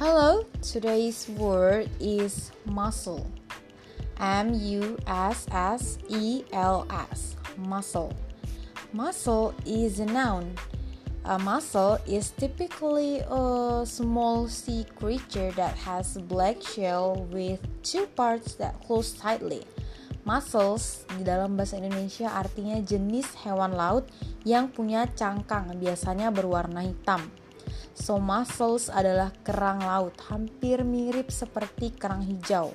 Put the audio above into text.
Hello, today's word is muscle. M U S S E L S. Muscle. Muscle is a noun. A muscle is typically a small sea creature that has a black shell with two parts that close tightly. Mussels di dalam bahasa Indonesia artinya jenis hewan laut yang punya cangkang, biasanya berwarna hitam. So mussels adalah kerang laut, hampir mirip seperti kerang hijau.